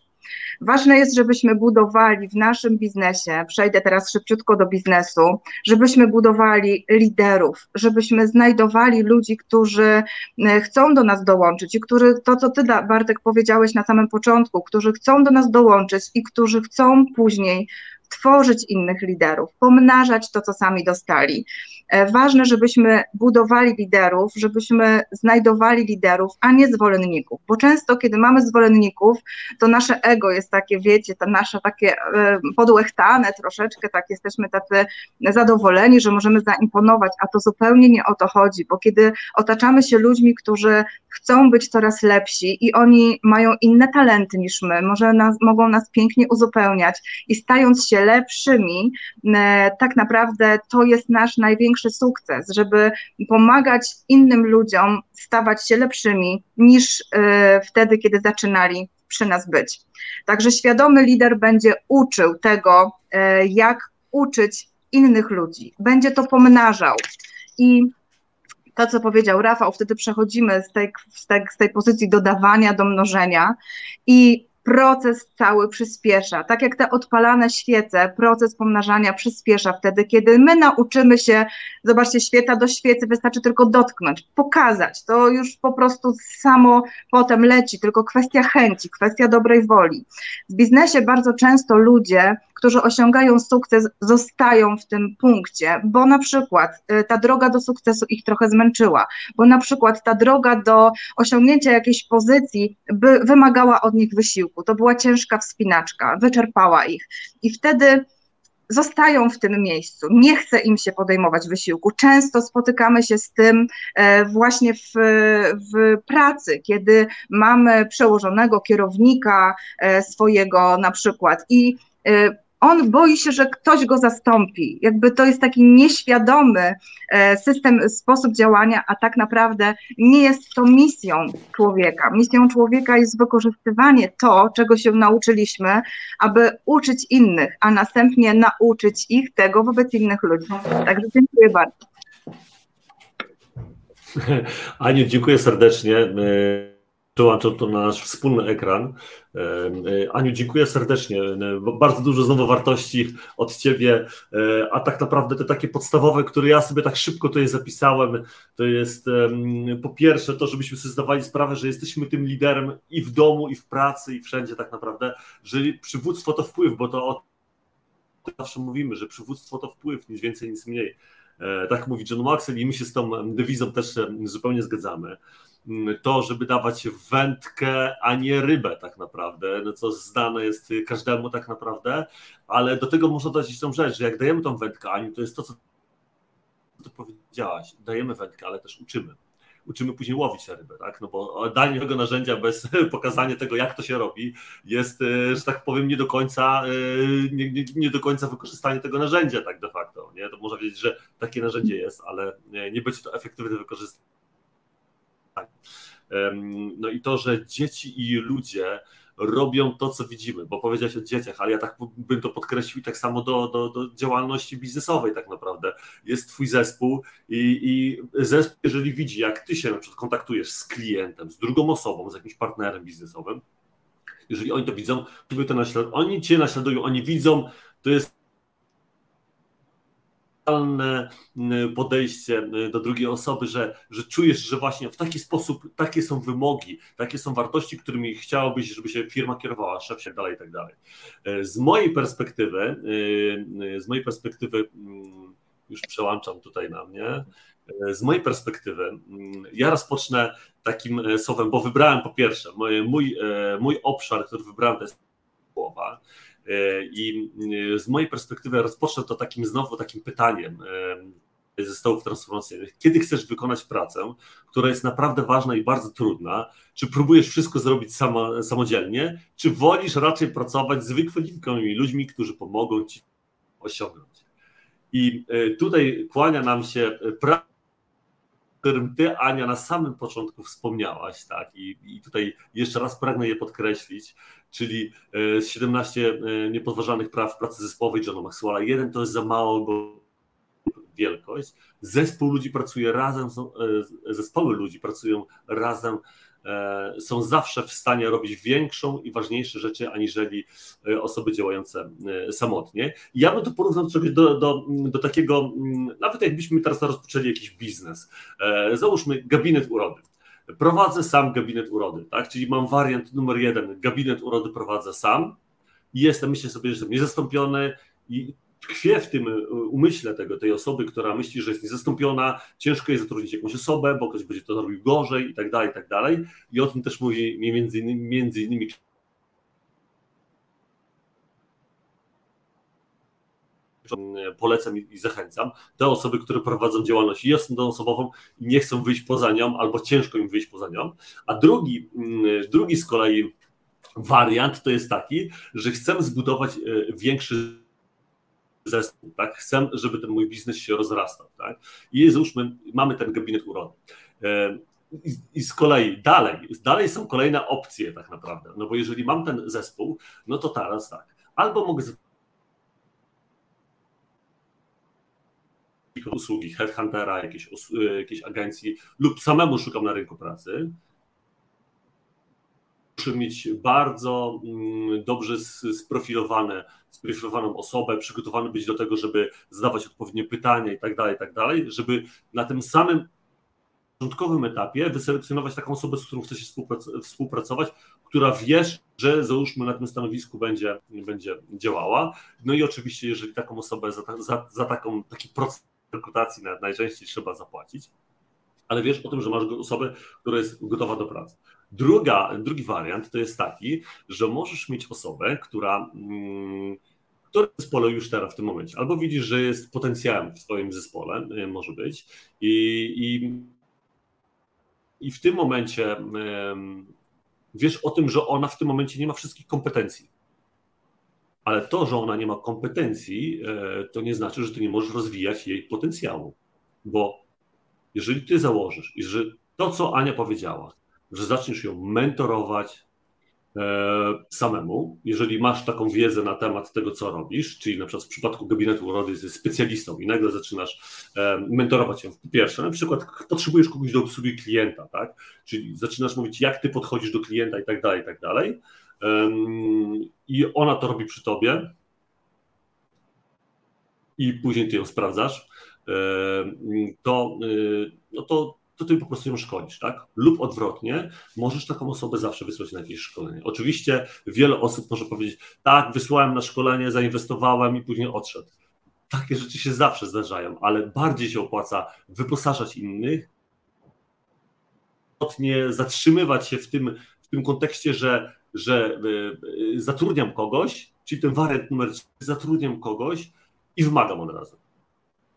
Ważne jest, żebyśmy budowali w naszym biznesie, przejdę teraz szybciutko do biznesu, żebyśmy budowali liderów, żebyśmy znajdowali ludzi, którzy e, chcą do nas dołączyć i którzy, to co ty Bartek powiedziałeś na samym początku, którzy chcą do nas dołączyć i którzy chcą później tworzyć innych liderów, pomnażać to, co sami dostali. E, ważne, żebyśmy budowali liderów, żebyśmy znajdowali liderów, a nie zwolenników, bo często, kiedy mamy zwolenników, to nasze ego jest takie, wiecie, to nasze takie e, podłechtane troszeczkę, tak jesteśmy tacy zadowoleni, że możemy zaimponować, a to zupełnie nie o to chodzi, bo kiedy otaczamy się ludźmi, którzy chcą być coraz lepsi i oni mają inne talenty niż my, może nas, mogą nas pięknie uzupełniać i stając się lepszymi, e, tak naprawdę to jest nasz największy sukces, żeby pomagać innym ludziom stawać się lepszymi niż e, wtedy, kiedy zaczynali przy nas być. Także świadomy lider będzie uczył tego, e, jak uczyć innych ludzi, będzie to pomnażał. I to, co powiedział Rafał, wtedy przechodzimy z tej, z tej, z tej pozycji dodawania do mnożenia i proces cały przyspiesza. Tak jak te odpalane świece, proces pomnażania przyspiesza wtedy, kiedy my nauczymy się, zobaczcie, świeca do świecy wystarczy tylko dotknąć, pokazać. To już po prostu samo potem leci, tylko kwestia chęci, kwestia dobrej woli. W biznesie bardzo często ludzie którzy osiągają sukces, zostają w tym punkcie, bo na przykład y, ta droga do sukcesu ich trochę zmęczyła, bo na przykład ta droga do osiągnięcia jakiejś pozycji by wymagała od nich wysiłku. To była ciężka wspinaczka, wyczerpała ich. I wtedy zostają w tym miejscu, nie chce im się podejmować wysiłku. Często spotykamy się z tym e, właśnie w, w pracy, kiedy mamy przełożonego kierownika e, swojego na przykład i e, on boi się, że ktoś go zastąpi. Jakby to jest taki nieświadomy e, system, sposób działania, a tak naprawdę nie jest to misją człowieka. Misją człowieka jest wykorzystywanie to, czego się nauczyliśmy, aby uczyć innych, a następnie nauczyć ich tego wobec innych ludzi. Także dziękuję bardzo. [LAUGHS] Aniu, dziękuję serdecznie przełączam to na nasz wspólny ekran. E, Aniu, dziękuję serdecznie. Bardzo dużo znowu wartości od Ciebie, e, a tak naprawdę te takie podstawowe, które ja sobie tak szybko tutaj zapisałem, to jest po pierwsze to, żebyśmy sobie zdawali sprawę, że jesteśmy tym liderem i w domu, i w pracy, i wszędzie tak naprawdę, że przywództwo to wpływ, bo to o zawsze mówimy, że przywództwo to wpływ, nic więcej, nic mniej. E, tak mówi John Maxwell i my się z tą dewizą też zupełnie zgadzamy. To, żeby dawać wędkę, a nie rybę tak naprawdę, no co znane jest każdemu tak naprawdę, ale do tego można dodać tą rzecz, że jak dajemy tą wędkę, Aniu, to jest to, co ty powiedziałaś, dajemy wędkę, ale też uczymy. Uczymy później łowić tę rybę, tak? No bo danie tego narzędzia bez [LAUGHS] pokazania tego, jak to się robi, jest, e, że tak powiem, nie do końca, e, nie, nie, nie do końca wykorzystanie tego narzędzia, tak de facto. Nie? To można wiedzieć, że takie narzędzie jest, ale nie będzie to efektywne wykorzystanie no i to, że dzieci i ludzie robią to, co widzimy, bo powiedziałeś o dzieciach, ale ja tak bym to podkreślił i tak samo do, do, do działalności biznesowej tak naprawdę. Jest twój zespół i, i zespół, jeżeli widzi, jak ty się na przykład kontaktujesz z klientem, z drugą osobą, z jakimś partnerem biznesowym, jeżeli oni to widzą, to oni cię naśladują, oni widzą, to jest podejście do drugiej osoby, że, że czujesz, że właśnie w taki sposób takie są wymogi, takie są wartości, którymi chciałobyś, żeby się firma kierowała, szef się dalej i tak dalej. Z mojej perspektywy, z mojej perspektywy, już przełączam tutaj na mnie, z mojej perspektywy, ja rozpocznę takim słowem, bo wybrałem po pierwsze, mój, mój, mój obszar, który wybrałem to jest głowa. E, I e, z mojej perspektywy rozpocznę to takim znowu takim pytaniem e, ze stołów transformacyjnych. Kiedy chcesz wykonać pracę, która jest naprawdę ważna i bardzo trudna? Czy próbujesz wszystko zrobić samo, samodzielnie, czy wolisz raczej pracować z wykwalifikowanymi ludźmi, którzy pomogą ci osiągnąć? I tutaj kłania nam się praca którym ty, Ania, na samym początku wspomniałaś, tak, i, i tutaj jeszcze raz pragnę je podkreślić, czyli 17 e, e, niepodważalnych praw pracy zespołowej Johna Maxwella. Jeden to jest za mało, bo wielkość. Zespół ludzi pracuje razem, e, zespoły ludzi pracują razem są zawsze w stanie robić większą i ważniejsze rzeczy aniżeli osoby działające samotnie. Ja bym to porównał do, do, do takiego, mm, nawet jakbyśmy teraz rozpoczęli jakiś biznes. Załóżmy gabinet urody. Prowadzę sam gabinet urody, tak? Czyli mam wariant numer jeden, gabinet urody prowadzę sam i jestem, myślę sobie, że jestem niezastąpiony i tkwie w tym e, umyśle tego, tej osoby, która myśli, że jest niezastąpiona, ciężko jest zatrudnić jakąś osobę, bo ktoś będzie to robił gorzej i tak dalej, i tak dalej. I o tym też mówi między innymi, między innymi polecam i zachęcam. Te osoby, które prowadzą działalność jednoosobową i nie chcą wyjść poza nią, albo ciężko im wyjść poza nią. A drugi, mm, drugi z kolei wariant to jest taki, że chcemy zbudować e, większy zespół, tak? Chcę, żeby ten mój biznes się rozrastał, tak? I załóżmy, mamy ten gabinet urody. E, I, z kolei dalej, dalej są kolejne opcje tak naprawdę, no bo jeżeli mam ten zespół, no to teraz tak, albo mogę usługi headhuntera, jakiejś, jakiejś agencji lub samemu szukam na rynku pracy, muszę mieć bardzo mm, dobrze sprofilowane, sprofilowaną osobę, przygotowany być do tego, żeby zadawać odpowiednie pytania i tak dalej, i tak dalej, żeby na tym samym początkowym etapie wyselekcjonować taką osobę, z którą chce się współpracować, która wiesz, że załóżmy na tym stanowisku będzie, będzie działała. No i oczywiście, jeżeli taką osobę za, za, za taką, taki proces rekrutacji najczęściej trzeba zapłacić, ale wiesz o tym, że masz osobę, która jest gotowa do pracy. Druga, drugi wariant to jest taki, że możesz mieć osobę, która, mm, która w zespole już teraz w tym momencie, albo widzisz, że jest potencjałem w Twoim zespole, y, może być, i, i, i w tym momencie wiesz o tym, że ona w tym momencie nie ma wszystkich kompetencji. Ale to, że ona nie ma kompetencji, to nie znaczy, że ty nie możesz rozwijać jej potencjału. Bo jeżeli ty założysz, i że to, co Ania powiedziała, że zaczniesz ją mentorować, E, samemu, jeżeli masz taką wiedzę na temat tego, co robisz, czyli na przykład w przypadku gabinetu urody jesteś specjalistą i nagle zaczynasz e, mentorować się. Po pierwsze, na przykład potrzebujesz kogoś do obsługi klienta, tak? Czyli zaczynasz mówić, jak ty podchodzisz do klienta i tak dalej, i tak dalej. I ona to robi przy tobie i później ty ją sprawdzasz, to, y, no to to ty po prostu ją szkolisz, tak? Lub odwrotnie, możesz taką osobę zawsze wysłać na jakieś szkolenie. Oczywiście wiele osób może powiedzieć, tak, wysłałem na szkolenie, zainwestowałem i później odszedł. Takie rzeczy się zawsze zdarzają, ale bardziej się opłaca wyposażać innych, nie zatrzymywać się w tym, w tym kontekście, że, że y, y, zatrudniam kogoś, czyli ten wariant numer 3, zatrudniam kogoś i wymagam od razu.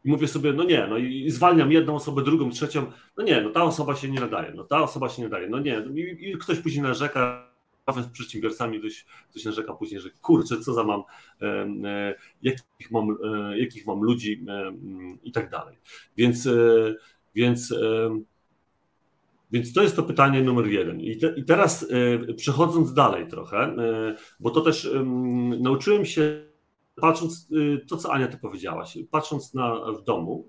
I mówię sobie, no nie, no i zwalniam jedną osobę, drugą, trzecią, no nie, no ta osoba się nie nadaje, no ta osoba się nie nadaje, no nie, i, i ktoś później narzeka, z przedsiębiorcami ktoś, ktoś narzeka później, że kurczę, co za mam, e, e, jakich, mam e, jakich mam ludzi e, i tak dalej. Więc, e, więc, e, więc to jest to pytanie numer jeden. I, te, i teraz przechodząc dalej trochę, bo to też nauczyłem się patrząc y, to, co Ania ty powiedziałaś, patrząc na, w domu,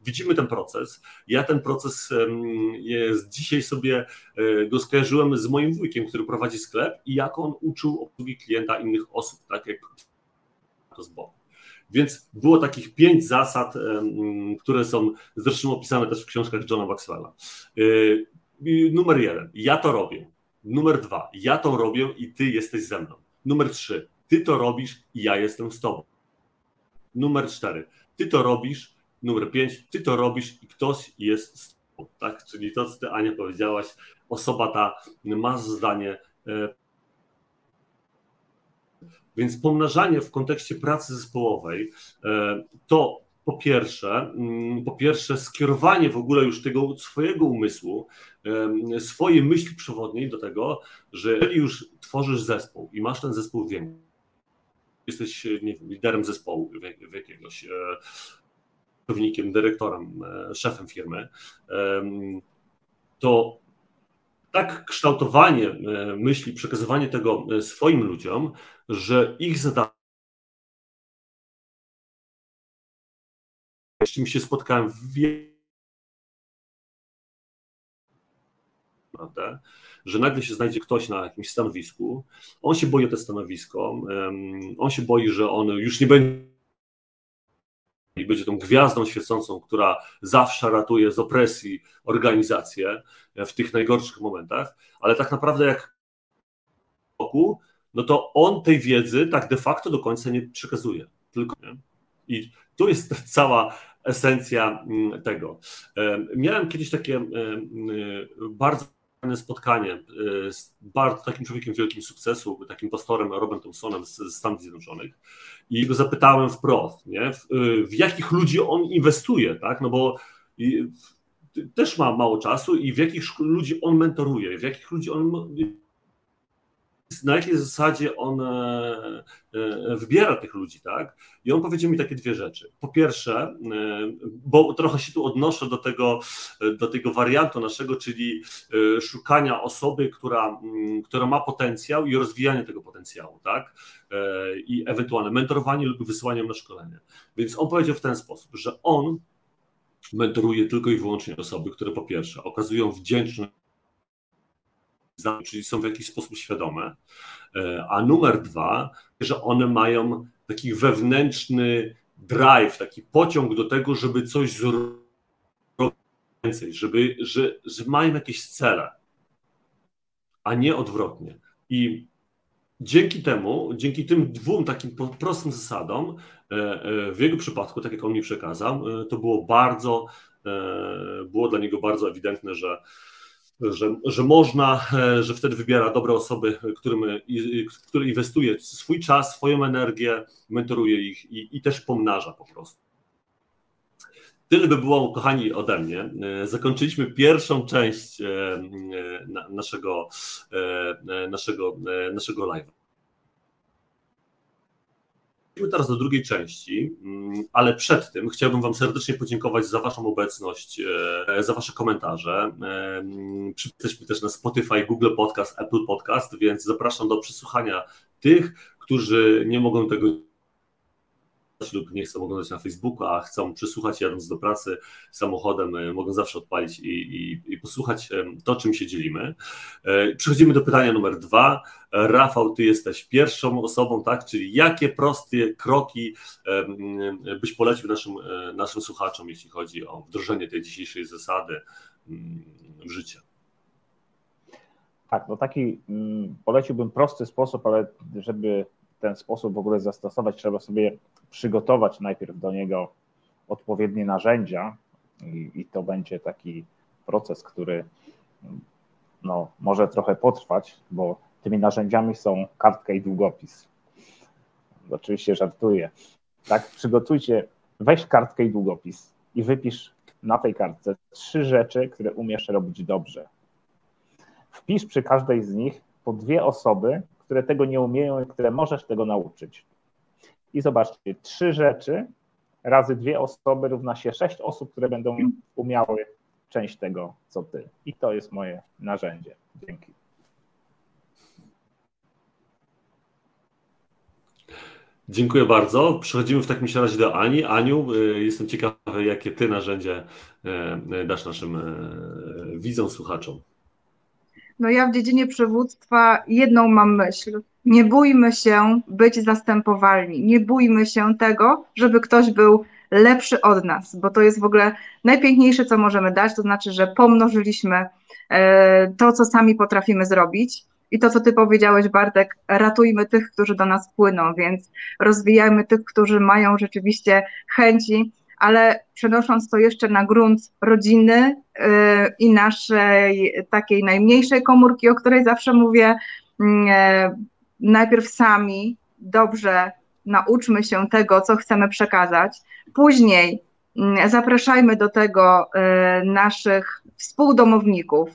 widzimy ten proces. Ja ten proces jest, dzisiaj sobie go skojarzyłem z moim wujkiem, który prowadzi sklep i jak on uczył obsługi klienta innych osób, tak jak to z boku. Więc było takich pięć zasad, które są zresztą opisane też w książkach Johna Maxwella. Numer jeden, ja to robię. Numer dwa, ja to robię i ty jesteś ze mną. Numer trzy, ty to robisz i ja jestem z tobą. Numer cztery. Ty to robisz. Numer pięć. Ty to robisz i ktoś jest z tobą. Tak? Czyli to, co ty, Ania, powiedziałaś, osoba ta ma zdanie. E, więc pomnażanie w kontekście pracy zespołowej e, to po pierwsze, mm, po pierwsze skierowanie w ogóle już tego swojego umysłu, swojej myśli przewodniej do tego, że jeżeli już tworzysz zespół i masz ten zespół większy, jesteś nie wiem, liderem zespołu w, jakiegoś pracownikiem, dyrektorem, e, szefem firmy, to tak kształtowanie e, myśli, przekazywanie tego e, swoim ludziom, że ich zadanie, z czym się spotkałem w prawda? że nagle się znajdzie ktoś na jakimś stanowisku, on się boi o to stanowisko, on się boi, że on już nie będzie i będzie tą gwiazdą świecącą, która zawsze ratuje z opresji organizację w tych najgorszych momentach, ale tak naprawdę jak no to on tej wiedzy tak de facto do końca nie przekazuje. Tylko, nie? I tu jest cała esencja mm, tego. Miałem kiedyś takie bardzo spotkanie e, z bardzo takim człowiekiem wielkim sukcesu, takim pastorem Robem Thompsonem z, Stanów Zjednoczonych i go zapytałem wprost, nie, w, w jakich ludzi on inwestuje, tak, no bo i, też ma mało czasu i w jakich ludzi on mentoruje, w jakich ludzi on na jakiej zasadzie on e, e, wybiera tych ludzi, tak? I on powiedział mi takie dwie rzeczy. Po pierwsze, e, bo trochę się tu odnoszę do tego, do tego wariantu naszego, czyli szukania osoby, która, która ma potencjał i rozwijanie tego potencjału, tak? I ewentualne mentorowanie lub wysyłanie na szkolenie. Więc on powiedział w ten sposób, że on mentoruje tylko i wyłącznie osoby, które po pierwsze okazują wdzięczność czyli są w jakiś sposób świadome. E, a numer dwa, że one mają taki wewnętrzny drive, taki pociąg do tego, żeby coś zrobić więcej, żeby, że, że mają jakieś cele, a nie odwrotnie. I dzięki temu, dzięki tym dwóm takim prostym zasadom, e, e, w jego przypadku, tak jak on mi przekazał, to było bardzo, było dla niego bardzo ewidentne, że że, że można, e, że wtedy wybiera dobre osoby, którym, które inwestuje swój czas, swoją energię, mentoruje ich i, i też pomnaża po prostu. Tyle by było, kochani, ode mnie. E, zakończyliśmy pierwszą część e, naszego, naszego, naszego live'a. Przechodzimy teraz do drugiej części, mm, ale przed tym chciałbym Wam serdecznie podziękować za Waszą obecność, e, za Wasze komentarze. Jesteśmy też na Spotify, Google Podcast, Apple Podcast, więc zapraszam do przesłuchania tych, którzy nie mogą tego lub nie chcą oglądać na Facebooku, a chcą przesłuchać jadąc do pracy samochodem, e, mogą zawsze odpalić i, i, i posłuchać to, czym się dzielimy. E, przechodzimy do pytania numer dwa. Rafał, ty jesteś pierwszą osobą, tak? Czyli jakie proste kroki byś polecił naszym, e, naszym słuchaczom, jeśli chodzi o wdrożenie tej dzisiejszej zasady w życie? Tak, no taki poleciłbym prosty sposób, ale żeby ten sposób w ogóle zastosować, trzeba sobie przygotować najpierw do niego odpowiednie narzędzia i, i to będzie taki proces, który no, może trochę potrwać, bo tymi narzędziami są kartka i długopis. Oczywiście żartuję. Tak, przygotujcie, weź kartkę i długopis i wypisz na tej kartce trzy rzeczy, które umiesz robić dobrze. Wpisz przy każdej z nich po dwie osoby, które tego nie umieją i które możesz tego nauczyć. I zobaczcie, trzy rzeczy razy dwie osoby równa się sześć osób, które będą umiały część tego, co ty. I to jest moje narzędzie. Dzięki. Dziękuję bardzo. Przechodzimy w takim razie do Ani. Aniu, y, jestem ciekawy, jakie ty narzędzie y, dasz naszym y, widzom, słuchaczom. No ja w dziedzinie przywództwa jedną mam myśl. Nie bójmy się być zastępowalni. Nie bójmy się tego, żeby ktoś był lepszy od nas, bo to jest w ogóle najpiękniejsze, co możemy dać. To znaczy, że pomnożyliśmy e, to, co sami potrafimy zrobić. I to, co ty powiedziałeś, Bartek, ratujmy tych, którzy do nas płyną, więc rozwijajmy tych, którzy mają rzeczywiście chęci ale przenosząc to jeszcze na grunt rodziny i naszej takiej najmniejszej komórki, o której zawsze mówię, yy, najpierw sami dobrze nauczmy się tego, co chcemy przekazać, później yy, zapraszajmy do tego naszych współdomowników,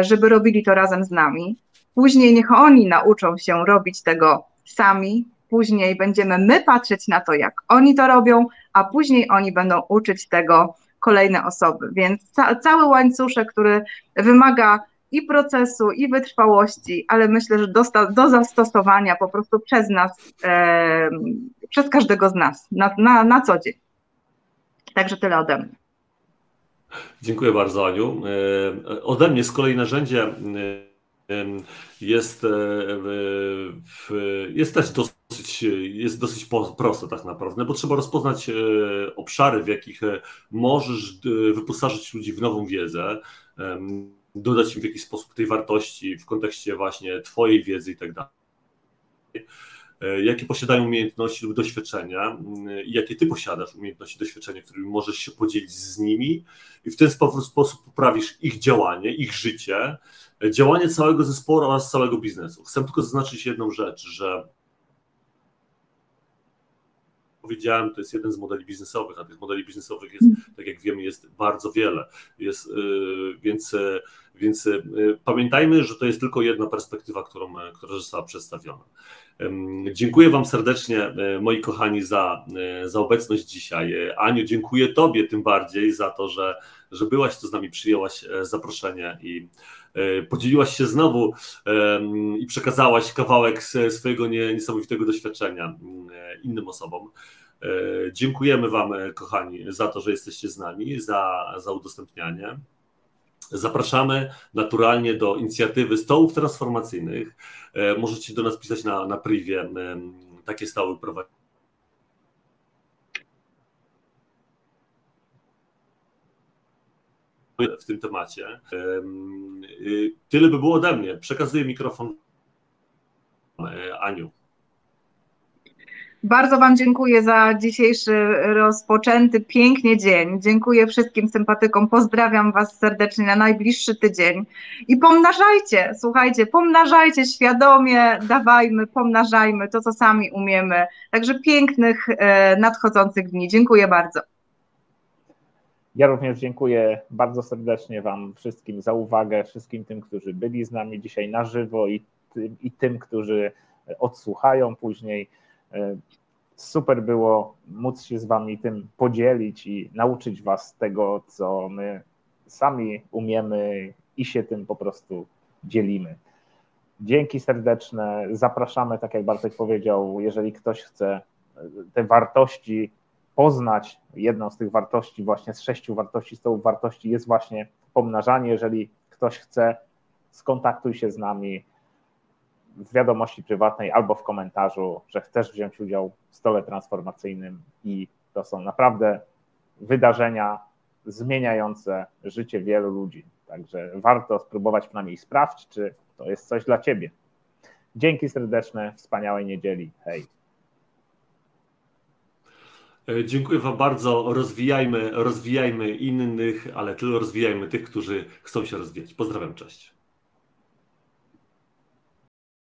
żeby robili to razem z nami. Później niech oni nauczą się robić tego sami, później będziemy my patrzeć na to, jak oni to robią, a później oni będą uczyć tego kolejne osoby. Więc ca cały łańcuszek, który wymaga i procesu, i wytrwałości, ale myślę, że do, do zastosowania po prostu przez nas, e, przez każdego z nas na, na, na co dzień. Także tyle ode mnie. Dziękuję bardzo, Aniu. E, ode mnie z kolei narzędzie e, jest, jest też dosyć, jest dosyć proste tak naprawdę, bo trzeba rozpoznać e, obszary, w jakich e, możesz e, wyposażyć ludzi w nową wiedzę, dodać im w jakiś sposób tej wartości w kontekście właśnie Twojej wiedzy i tak dalej. Jakie posiadają umiejętności lub doświadczenia, i jakie Ty posiadasz umiejętności, doświadczenia, którymi możesz się podzielić z nimi, i w ten sposób poprawisz ich działanie, ich życie, działanie całego zespołu oraz całego biznesu. Chcę tylko zaznaczyć jedną rzecz, że powiedziałem, to jest jeden z modeli biznesowych, a tych modeli biznesowych jest, mm. tak jak wiemy, jest bardzo wiele. Jest, y, więc y, więc y, pamiętajmy, że to jest tylko jedna perspektywa, którą, która została przedstawiona. Dziękuję Wam serdecznie, moi kochani, za, za obecność dzisiaj. Aniu, dziękuję Tobie tym bardziej za to, że, że byłaś tu z nami, przyjęłaś e, zaproszenie i e, podzieliłaś się znowu i przekazałaś kawałek swojego niesamowitego doświadczenia innym osobom. E, dziękujemy Wam, kochani, za to, że jesteście z nami, za, za udostępnianie. Zapraszamy naturalnie do inicjatywy stołów transformacyjnych. Możecie do nas pisać na, na privie. Takie stoły prowadzimy w tym temacie. Y, tyle by było ode mnie. Przekazuję mikrofon e, Aniu. Bardzo Wam dziękuję za dzisiejszy rozpoczęty pięknie dzień. Dziękuję wszystkim sympatykom. Pozdrawiam Was serdecznie na najbliższy tydzień. I pomnażajcie, słuchajcie, pomnażajcie świadomie, dawajmy, pomnażajmy to, co sami umiemy. Także pięknych, e, nadchodzących dni. Dziękuję bardzo. Ja również dziękuję bardzo serdecznie Wam wszystkim za uwagę, wszystkim tym, którzy byli z nami dzisiaj na żywo i tym, i tym którzy odsłuchają później. Super było móc się z Wami tym podzielić i nauczyć Was tego, co my sami umiemy i się tym po prostu dzielimy. Dzięki serdeczne. Zapraszamy, tak jak Bartek powiedział, jeżeli ktoś chce te wartości poznać, jedną z tych wartości, właśnie z sześciu wartości, z tą wartości jest właśnie pomnażanie. Jeżeli ktoś chce, skontaktuj się z nami w wiadomości prywatnej albo w komentarzu, że chcesz wziąć udział w stole transformacyjnym i to są naprawdę wydarzenia zmieniające życie wielu ludzi. Także warto spróbować przynajmniej sprawdzić, czy to jest coś dla Ciebie. Dzięki serdeczne, wspaniałej niedzieli. Hej. E, dziękuję Wam bardzo. Rozwijajmy, rozwijajmy innych, ale tylko rozwijajmy tych, którzy chcą się rozwijać. Pozdrawiam, cześć.